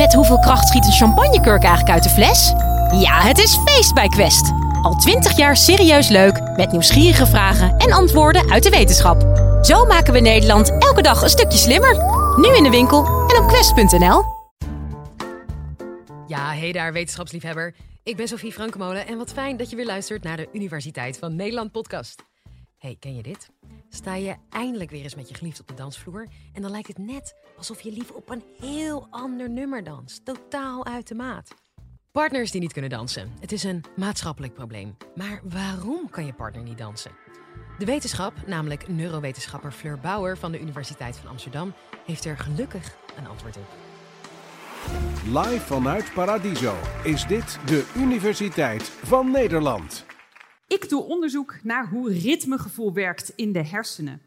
Met hoeveel kracht schiet een champagnekurk eigenlijk uit de fles? Ja, het is feest bij Quest. Al twintig jaar serieus leuk, met nieuwsgierige vragen en antwoorden uit de wetenschap. Zo maken we Nederland elke dag een stukje slimmer. Nu in de winkel en op quest.nl. Ja, hey daar, wetenschapsliefhebber. Ik ben Sophie Frankemolen en wat fijn dat je weer luistert naar de Universiteit van Nederland podcast. Hey, ken je dit? Sta je eindelijk weer eens met je geliefd op de dansvloer en dan lijkt het net alsof je lief op een heel ander nummer danst, totaal uit de maat. Partners die niet kunnen dansen. Het is een maatschappelijk probleem. Maar waarom kan je partner niet dansen? De wetenschap, namelijk neurowetenschapper Fleur Bauer van de Universiteit van Amsterdam, heeft er gelukkig een antwoord op. Live vanuit Paradiso is dit de Universiteit van Nederland. Ik doe onderzoek naar hoe ritmegevoel werkt in de hersenen.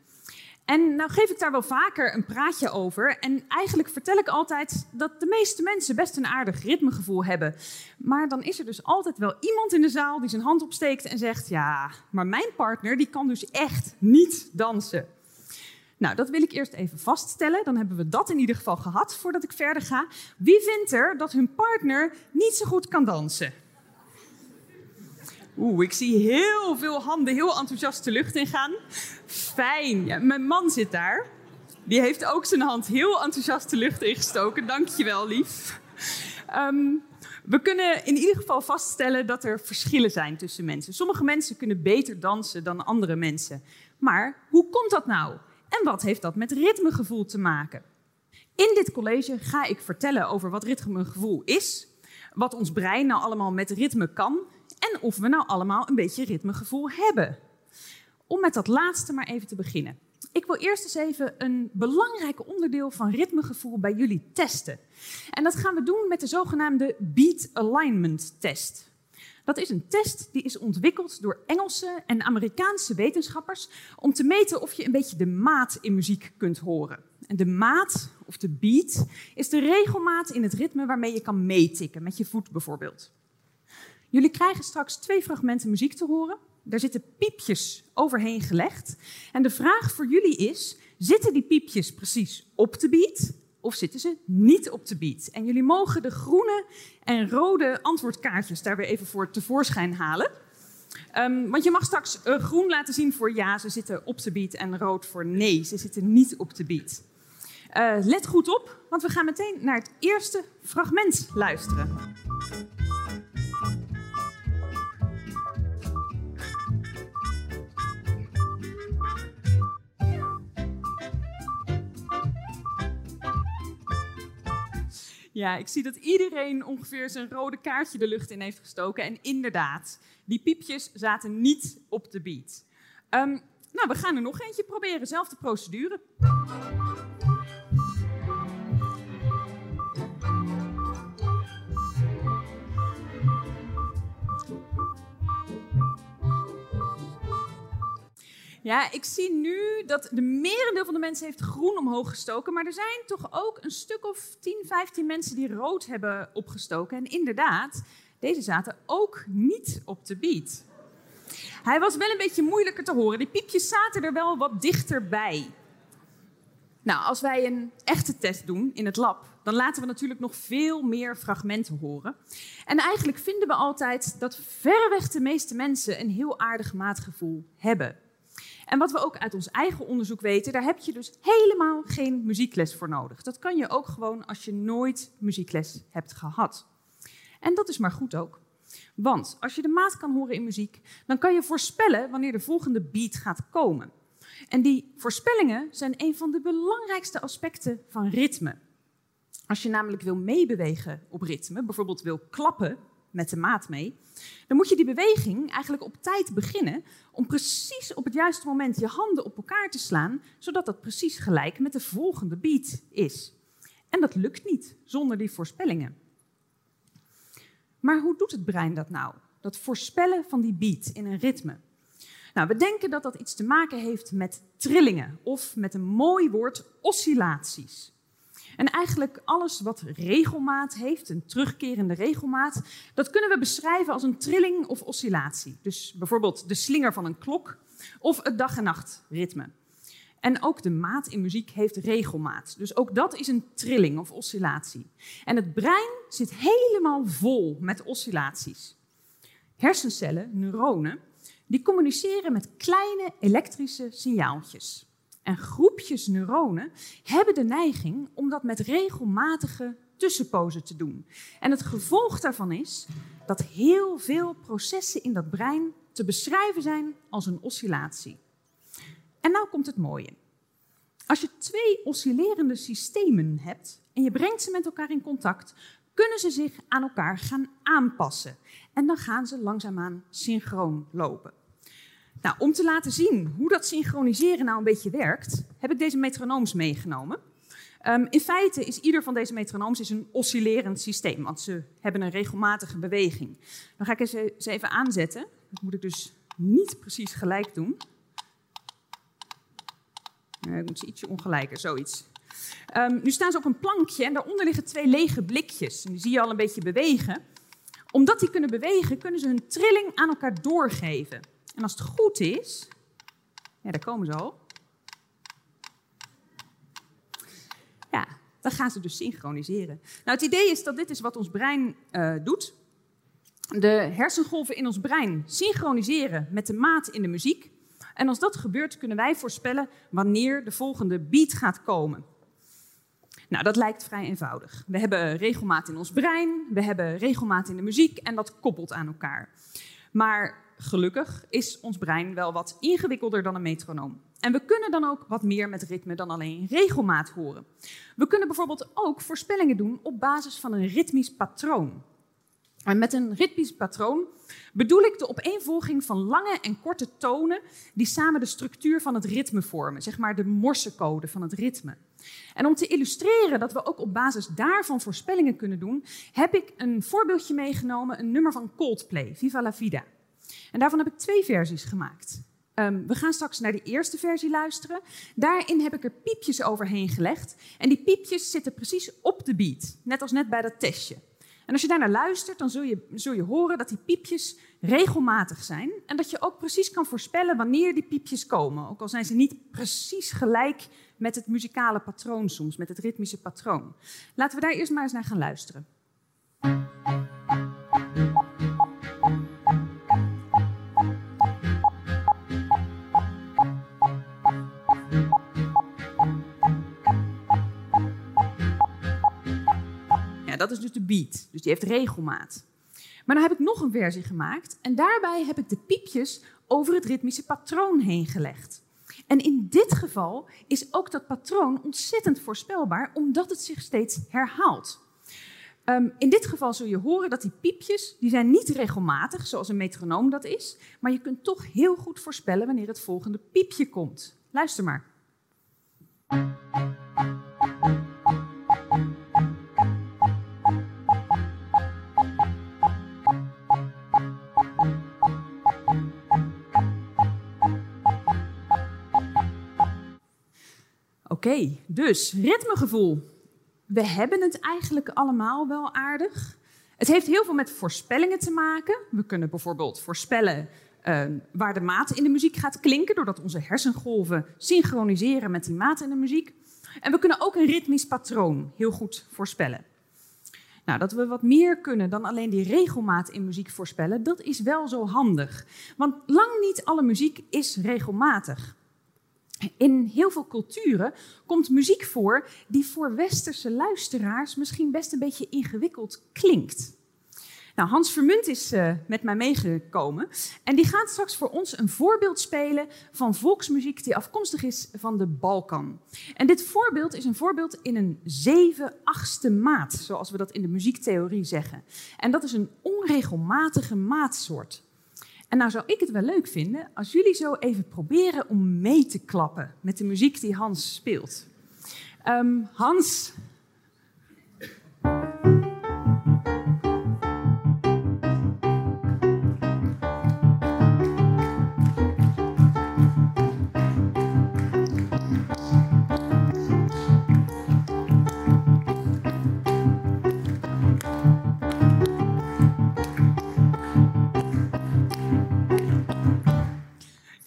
En nou geef ik daar wel vaker een praatje over. En eigenlijk vertel ik altijd dat de meeste mensen best een aardig ritmegevoel hebben. Maar dan is er dus altijd wel iemand in de zaal die zijn hand opsteekt en zegt: Ja, maar mijn partner die kan dus echt niet dansen. Nou, dat wil ik eerst even vaststellen. Dan hebben we dat in ieder geval gehad voordat ik verder ga. Wie vindt er dat hun partner niet zo goed kan dansen? Oeh, ik zie heel veel handen heel enthousiast de lucht ingaan. Fijn. Ja, mijn man zit daar. Die heeft ook zijn hand heel enthousiast de lucht ingestoken. Dankjewel, lief. Um, we kunnen in ieder geval vaststellen dat er verschillen zijn tussen mensen. Sommige mensen kunnen beter dansen dan andere mensen. Maar hoe komt dat nou? En wat heeft dat met ritmegevoel te maken? In dit college ga ik vertellen over wat ritmegevoel is, wat ons brein nou allemaal met ritme kan en of we nou allemaal een beetje ritmegevoel hebben. Om met dat laatste maar even te beginnen. Ik wil eerst eens even een belangrijk onderdeel van ritmegevoel bij jullie testen. En dat gaan we doen met de zogenaamde Beat Alignment Test. Dat is een test die is ontwikkeld door Engelse en Amerikaanse wetenschappers om te meten of je een beetje de maat in muziek kunt horen. En de maat, of de beat, is de regelmaat in het ritme waarmee je kan meetikken, met je voet bijvoorbeeld. Jullie krijgen straks twee fragmenten muziek te horen. Daar zitten piepjes overheen gelegd. En de vraag voor jullie is: zitten die piepjes precies op de beat of zitten ze niet op de beat? En jullie mogen de groene en rode antwoordkaartjes daar weer even voor tevoorschijn halen. Um, want je mag straks groen laten zien voor ja, ze zitten op de beat, en rood voor nee, ze zitten niet op de beat. Uh, let goed op, want we gaan meteen naar het eerste fragment luisteren. Ja, ik zie dat iedereen ongeveer zijn rode kaartje de lucht in heeft gestoken. En inderdaad, die piepjes zaten niet op de beat. Um, nou, we gaan er nog eentje proberen. Zelfde procedure. Ja, ik zie nu dat de merendeel van de mensen heeft groen omhoog gestoken. Maar er zijn toch ook een stuk of 10, 15 mensen die rood hebben opgestoken. En inderdaad, deze zaten ook niet op de beat. Hij was wel een beetje moeilijker te horen. Die piepjes zaten er wel wat dichterbij. Nou, als wij een echte test doen in het lab, dan laten we natuurlijk nog veel meer fragmenten horen. En eigenlijk vinden we altijd dat verreweg de meeste mensen een heel aardig maatgevoel hebben. En wat we ook uit ons eigen onderzoek weten, daar heb je dus helemaal geen muziekles voor nodig. Dat kan je ook gewoon als je nooit muziekles hebt gehad. En dat is maar goed ook. Want als je de maat kan horen in muziek, dan kan je voorspellen wanneer de volgende beat gaat komen. En die voorspellingen zijn een van de belangrijkste aspecten van ritme. Als je namelijk wil meebewegen op ritme, bijvoorbeeld wil klappen met de maat mee, dan moet je die beweging eigenlijk op tijd beginnen om precies op het juiste moment je handen op elkaar te slaan, zodat dat precies gelijk met de volgende beat is. En dat lukt niet zonder die voorspellingen. Maar hoe doet het brein dat nou? Dat voorspellen van die beat in een ritme. Nou, we denken dat dat iets te maken heeft met trillingen of met een mooi woord oscillaties. En eigenlijk alles wat regelmaat heeft, een terugkerende regelmaat, dat kunnen we beschrijven als een trilling of oscillatie. Dus bijvoorbeeld de slinger van een klok of het dag- en nachtritme. En ook de maat in muziek heeft regelmaat. Dus ook dat is een trilling of oscillatie. En het brein zit helemaal vol met oscillaties. Hersencellen, neuronen, die communiceren met kleine elektrische signaaltjes. En groepjes neuronen hebben de neiging om dat met regelmatige tussenpozen te doen. En het gevolg daarvan is dat heel veel processen in dat brein te beschrijven zijn als een oscillatie. En nou komt het mooie. Als je twee oscillerende systemen hebt en je brengt ze met elkaar in contact, kunnen ze zich aan elkaar gaan aanpassen. En dan gaan ze langzaamaan synchroon lopen. Nou, om te laten zien hoe dat synchroniseren nou een beetje werkt, heb ik deze metronooms meegenomen. Um, in feite is ieder van deze metronooms is een oscillerend systeem, want ze hebben een regelmatige beweging. Dan ga ik ze even aanzetten. Dat moet ik dus niet precies gelijk doen. Nee, ik moet ze ietsje ongelijker, zoiets. Um, nu staan ze op een plankje en daaronder liggen twee lege blikjes. Die zie je al een beetje bewegen. Omdat die kunnen bewegen, kunnen ze hun trilling aan elkaar doorgeven. En als het goed is, ja, daar komen ze al. Ja, dan gaan ze dus synchroniseren. Nou, het idee is dat dit is wat ons brein uh, doet. De hersengolven in ons brein synchroniseren met de maat in de muziek. En als dat gebeurt, kunnen wij voorspellen wanneer de volgende beat gaat komen. Nou, dat lijkt vrij eenvoudig. We hebben regelmaat in ons brein, we hebben regelmaat in de muziek en dat koppelt aan elkaar. Maar gelukkig is ons brein wel wat ingewikkelder dan een metronoom. En we kunnen dan ook wat meer met ritme dan alleen regelmaat horen. We kunnen bijvoorbeeld ook voorspellingen doen op basis van een ritmisch patroon. En met een ritmisch patroon bedoel ik de opeenvolging van lange en korte tonen die samen de structuur van het ritme vormen, zeg maar de morsecode van het ritme. En om te illustreren dat we ook op basis daarvan voorspellingen kunnen doen, heb ik een voorbeeldje meegenomen, een nummer van Coldplay, Viva la Vida. En daarvan heb ik twee versies gemaakt. Um, we gaan straks naar de eerste versie luisteren. Daarin heb ik er piepjes overheen gelegd. En die piepjes zitten precies op de beat, net als net bij dat testje. En als je daarnaar luistert, dan zul je, zul je horen dat die piepjes regelmatig zijn. En dat je ook precies kan voorspellen wanneer die piepjes komen. Ook al zijn ze niet precies gelijk met het muzikale patroon soms, met het ritmische patroon. Laten we daar eerst maar eens naar gaan luisteren. Dat is dus de beat. Dus die heeft regelmaat. Maar dan heb ik nog een versie gemaakt en daarbij heb ik de piepjes over het ritmische patroon heen gelegd. En in dit geval is ook dat patroon ontzettend voorspelbaar, omdat het zich steeds herhaalt. Um, in dit geval zul je horen dat die piepjes, die zijn niet regelmatig, zoals een metronoom dat is, maar je kunt toch heel goed voorspellen wanneer het volgende piepje komt. Luister maar. Oké, dus ritmegevoel. We hebben het eigenlijk allemaal wel aardig. Het heeft heel veel met voorspellingen te maken. We kunnen bijvoorbeeld voorspellen uh, waar de maat in de muziek gaat klinken, doordat onze hersengolven synchroniseren met die maat in de muziek. En we kunnen ook een ritmisch patroon heel goed voorspellen. Nou, dat we wat meer kunnen dan alleen die regelmaat in muziek voorspellen, dat is wel zo handig. Want lang niet alle muziek is regelmatig. In heel veel culturen komt muziek voor die voor westerse luisteraars misschien best een beetje ingewikkeld klinkt. Nou, Hans Vermunt is uh, met mij meegekomen en die gaat straks voor ons een voorbeeld spelen van volksmuziek die afkomstig is van de Balkan. En dit voorbeeld is een voorbeeld in een zeven-achtste maat, zoals we dat in de muziektheorie zeggen. En dat is een onregelmatige maatsoort. En nou zou ik het wel leuk vinden als jullie zo even proberen om mee te klappen met de muziek die Hans speelt. Um, Hans.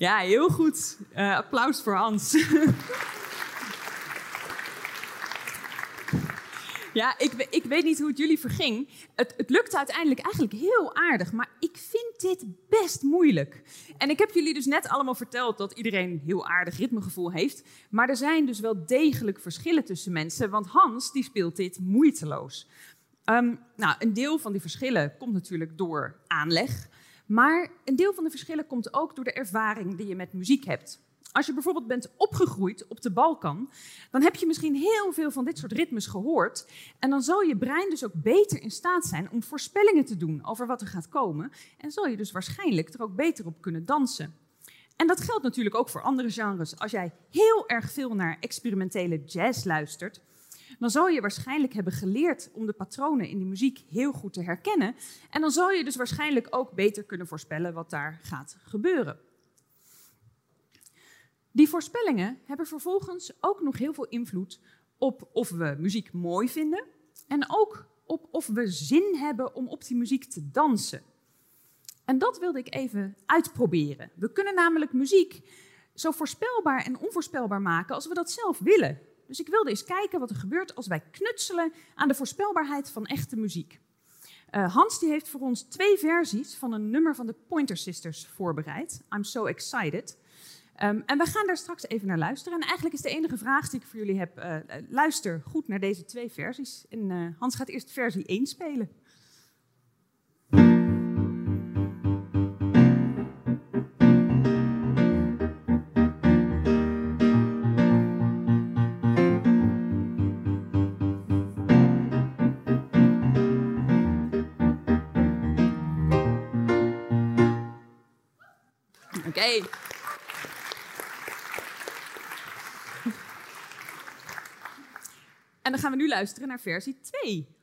Ja, heel goed. Uh, applaus voor Hans. Ja, ik, ik, weet niet hoe het jullie verging. Het, het lukte uiteindelijk eigenlijk heel aardig, maar ik vind dit best moeilijk. En ik heb jullie dus net allemaal verteld dat iedereen heel aardig ritmegevoel heeft. Maar er zijn dus wel degelijk verschillen tussen mensen, want Hans die speelt dit moeiteloos. Ehm, nou, een deel van die verschillen komt natuurlijk door aanleg. Maar een deel van de verschillen komt ook door de ervaring die je met muziek hebt. Als je bijvoorbeeld bent opgegroeid op de Balkan, dan heb je misschien heel veel van dit soort ritmes gehoord. En dan zal je brein dus ook beter in staat zijn om voorspellingen te doen over wat er gaat komen. En zal je dus waarschijnlijk er ook beter op kunnen dansen. En dat geldt natuurlijk ook voor andere genres. Als jij heel erg veel naar experimentele jazz luistert, dan zal je waarschijnlijk hebben geleerd om de patronen in die muziek heel goed te herkennen. En dan zal je dus waarschijnlijk ook beter kunnen voorspellen wat daar gaat gebeuren. Die voorspellingen hebben vervolgens ook nog heel veel invloed op of we muziek mooi vinden en ook op of we zin hebben om op die muziek te dansen. En dat wilde ik even uitproberen. We kunnen namelijk muziek zo voorspelbaar en onvoorspelbaar maken als we dat zelf willen. Dus ik wilde eens kijken wat er gebeurt als wij knutselen aan de voorspelbaarheid van echte muziek. Uh, Hans die heeft voor ons twee versies van een nummer van de Pointer Sisters voorbereid. I'm so excited. Um, en we gaan daar straks even naar luisteren. En eigenlijk is de enige vraag die ik voor jullie heb: uh, luister goed naar deze twee versies. En Hans gaat eerst versie 1 spelen. Oké. Okay. En dan gaan we nu luisteren naar versie 2.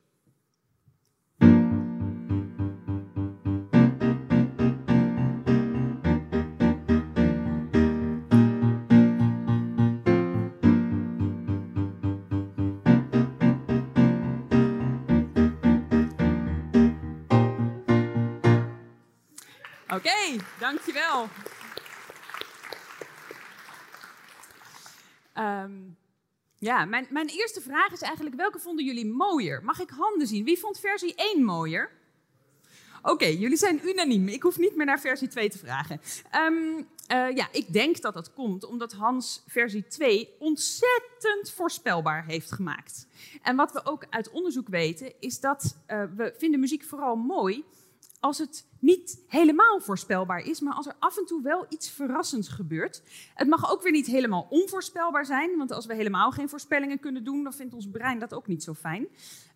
Oké, okay, dankjewel. Ja, mijn, mijn eerste vraag is eigenlijk: welke vonden jullie mooier? Mag ik handen zien? Wie vond versie 1 mooier? Oké, jullie zijn unaniem. Ik hoef niet meer naar versie 2 te vragen. Um, uh, ja, ik denk dat dat komt omdat Hans versie 2 ontzettend voorspelbaar heeft gemaakt. En wat we ook uit onderzoek weten, is dat uh, we vinden muziek vooral mooi als het niet helemaal voorspelbaar is, maar als er af en toe wel iets verrassends gebeurt. Het mag ook weer niet helemaal onvoorspelbaar zijn, want als we helemaal geen voorspellingen kunnen doen, dan vindt ons brein dat ook niet zo fijn.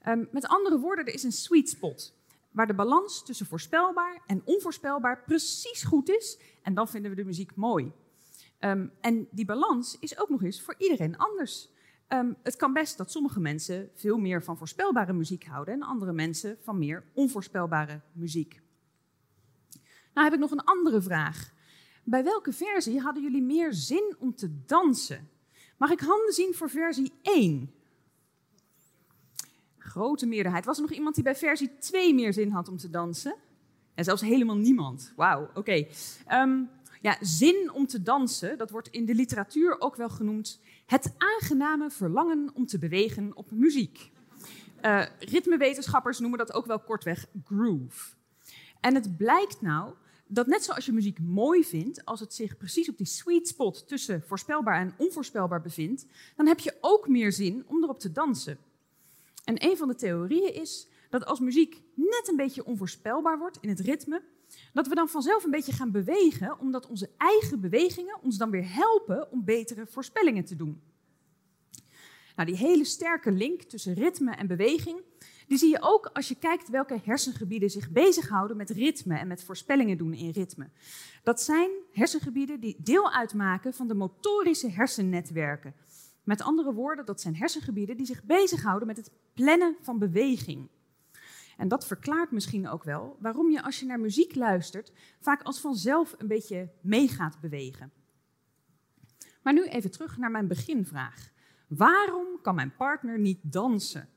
Um, met andere woorden, er is een sweet spot waar de balans tussen voorspelbaar en onvoorspelbaar precies goed is en dan vinden we de muziek mooi. Um, en die balans is ook nog eens voor iedereen anders. Um, het kan best dat sommige mensen veel meer van voorspelbare muziek houden en andere mensen van meer onvoorspelbare muziek. Nou heb ik nog een andere vraag. Bij welke versie hadden jullie meer zin om te dansen? Mag ik handen zien voor versie 1? Grote meerderheid. Was er nog iemand die bij versie 2 meer zin had om te dansen? En zelfs helemaal niemand. Wauw, oké. Okay. Um, ja, zin om te dansen, dat wordt in de literatuur ook wel genoemd het aangename verlangen om te bewegen op muziek. Uh, ritmewetenschappers noemen dat ook wel kortweg groove. En het blijkt nou dat net zoals je muziek mooi vindt, als het zich precies op die sweet spot tussen voorspelbaar en onvoorspelbaar bevindt, dan heb je ook meer zin om erop te dansen. En een van de theorieën is dat als muziek net een beetje onvoorspelbaar wordt in het ritme, dat we dan vanzelf een beetje gaan bewegen, omdat onze eigen bewegingen ons dan weer helpen om betere voorspellingen te doen. Nou, die hele sterke link tussen ritme en beweging, die zie je ook als je kijkt welke hersengebieden zich bezighouden met ritme en met voorspellingen doen in ritme. Dat zijn hersengebieden die deel uitmaken van de motorische hersennetwerken. Met andere woorden, dat zijn hersengebieden die zich bezighouden met het plannen van beweging. En dat verklaart misschien ook wel waarom je als je naar muziek luistert vaak als vanzelf een beetje mee gaat bewegen. Maar nu even terug naar mijn beginvraag. Waarom kan mijn partner niet dansen?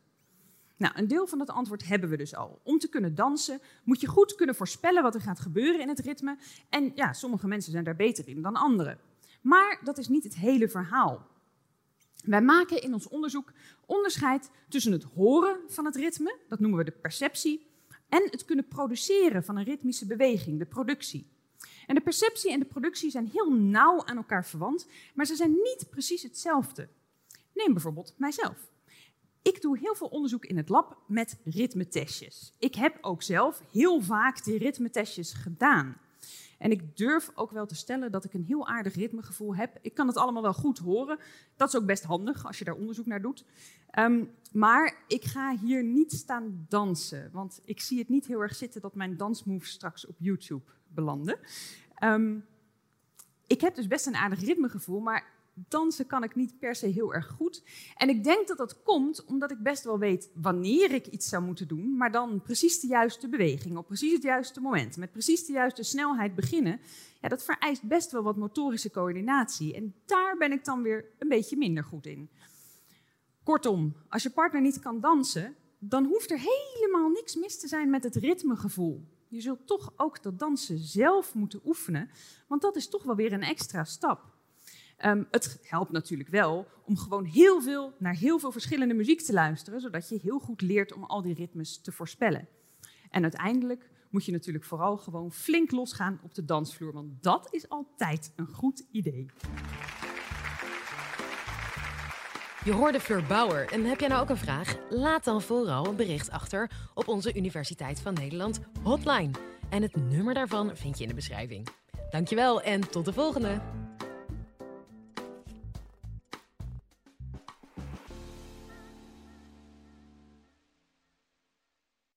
Nou, een deel van het antwoord hebben we dus al. Om te kunnen dansen moet je goed kunnen voorspellen wat er gaat gebeuren in het ritme. En ja, sommige mensen zijn daar beter in dan anderen. Maar dat is niet het hele verhaal. Wij maken in ons onderzoek onderscheid tussen het horen van het ritme, dat noemen we de perceptie, en het kunnen produceren van een ritmische beweging, de productie. En de perceptie en de productie zijn heel nauw aan elkaar verwant, maar ze zijn niet precies hetzelfde. Neem bijvoorbeeld mijzelf. Ik doe heel veel onderzoek in het lab met ritmetestjes. Ik heb ook zelf heel vaak die ritmetestjes gedaan. En ik durf ook wel te stellen dat ik een heel aardig ritmegevoel heb. Ik kan het allemaal wel goed horen. Dat is ook best handig als je daar onderzoek naar doet. Um, maar ik ga hier niet staan dansen. Want ik zie het niet heel erg zitten dat mijn dansmoves straks op YouTube belanden. Um, ik heb dus best een aardig ritmegevoel, maar dansen kan ik niet per se heel erg goed. En ik denk dat dat komt omdat ik best wel weet wanneer ik iets zou moeten doen, maar dan precies de juiste beweging op precies het juiste moment, met precies de juiste snelheid beginnen. Ja, dat vereist best wel wat motorische coördinatie. En daar ben ik dan weer een beetje minder goed in. Kortom, als je partner niet kan dansen, dan hoeft er helemaal niks mis te zijn met het ritmegevoel. Je zult toch ook dat dansen zelf moeten oefenen, want dat is toch wel weer een extra stap. Um, het helpt natuurlijk wel om gewoon heel veel naar heel veel verschillende muziek te luisteren, zodat je heel goed leert om al die ritmes te voorspellen. En uiteindelijk moet je natuurlijk vooral gewoon flink losgaan op de dansvloer, want dat is altijd een goed idee. Je hoorde Fleur Bauer. En heb jij nou ook een vraag? Laat dan vooral een bericht achter op onze Universiteit van Nederland hotline. En het nummer daarvan vind je in de beschrijving. Dankjewel en tot de volgende!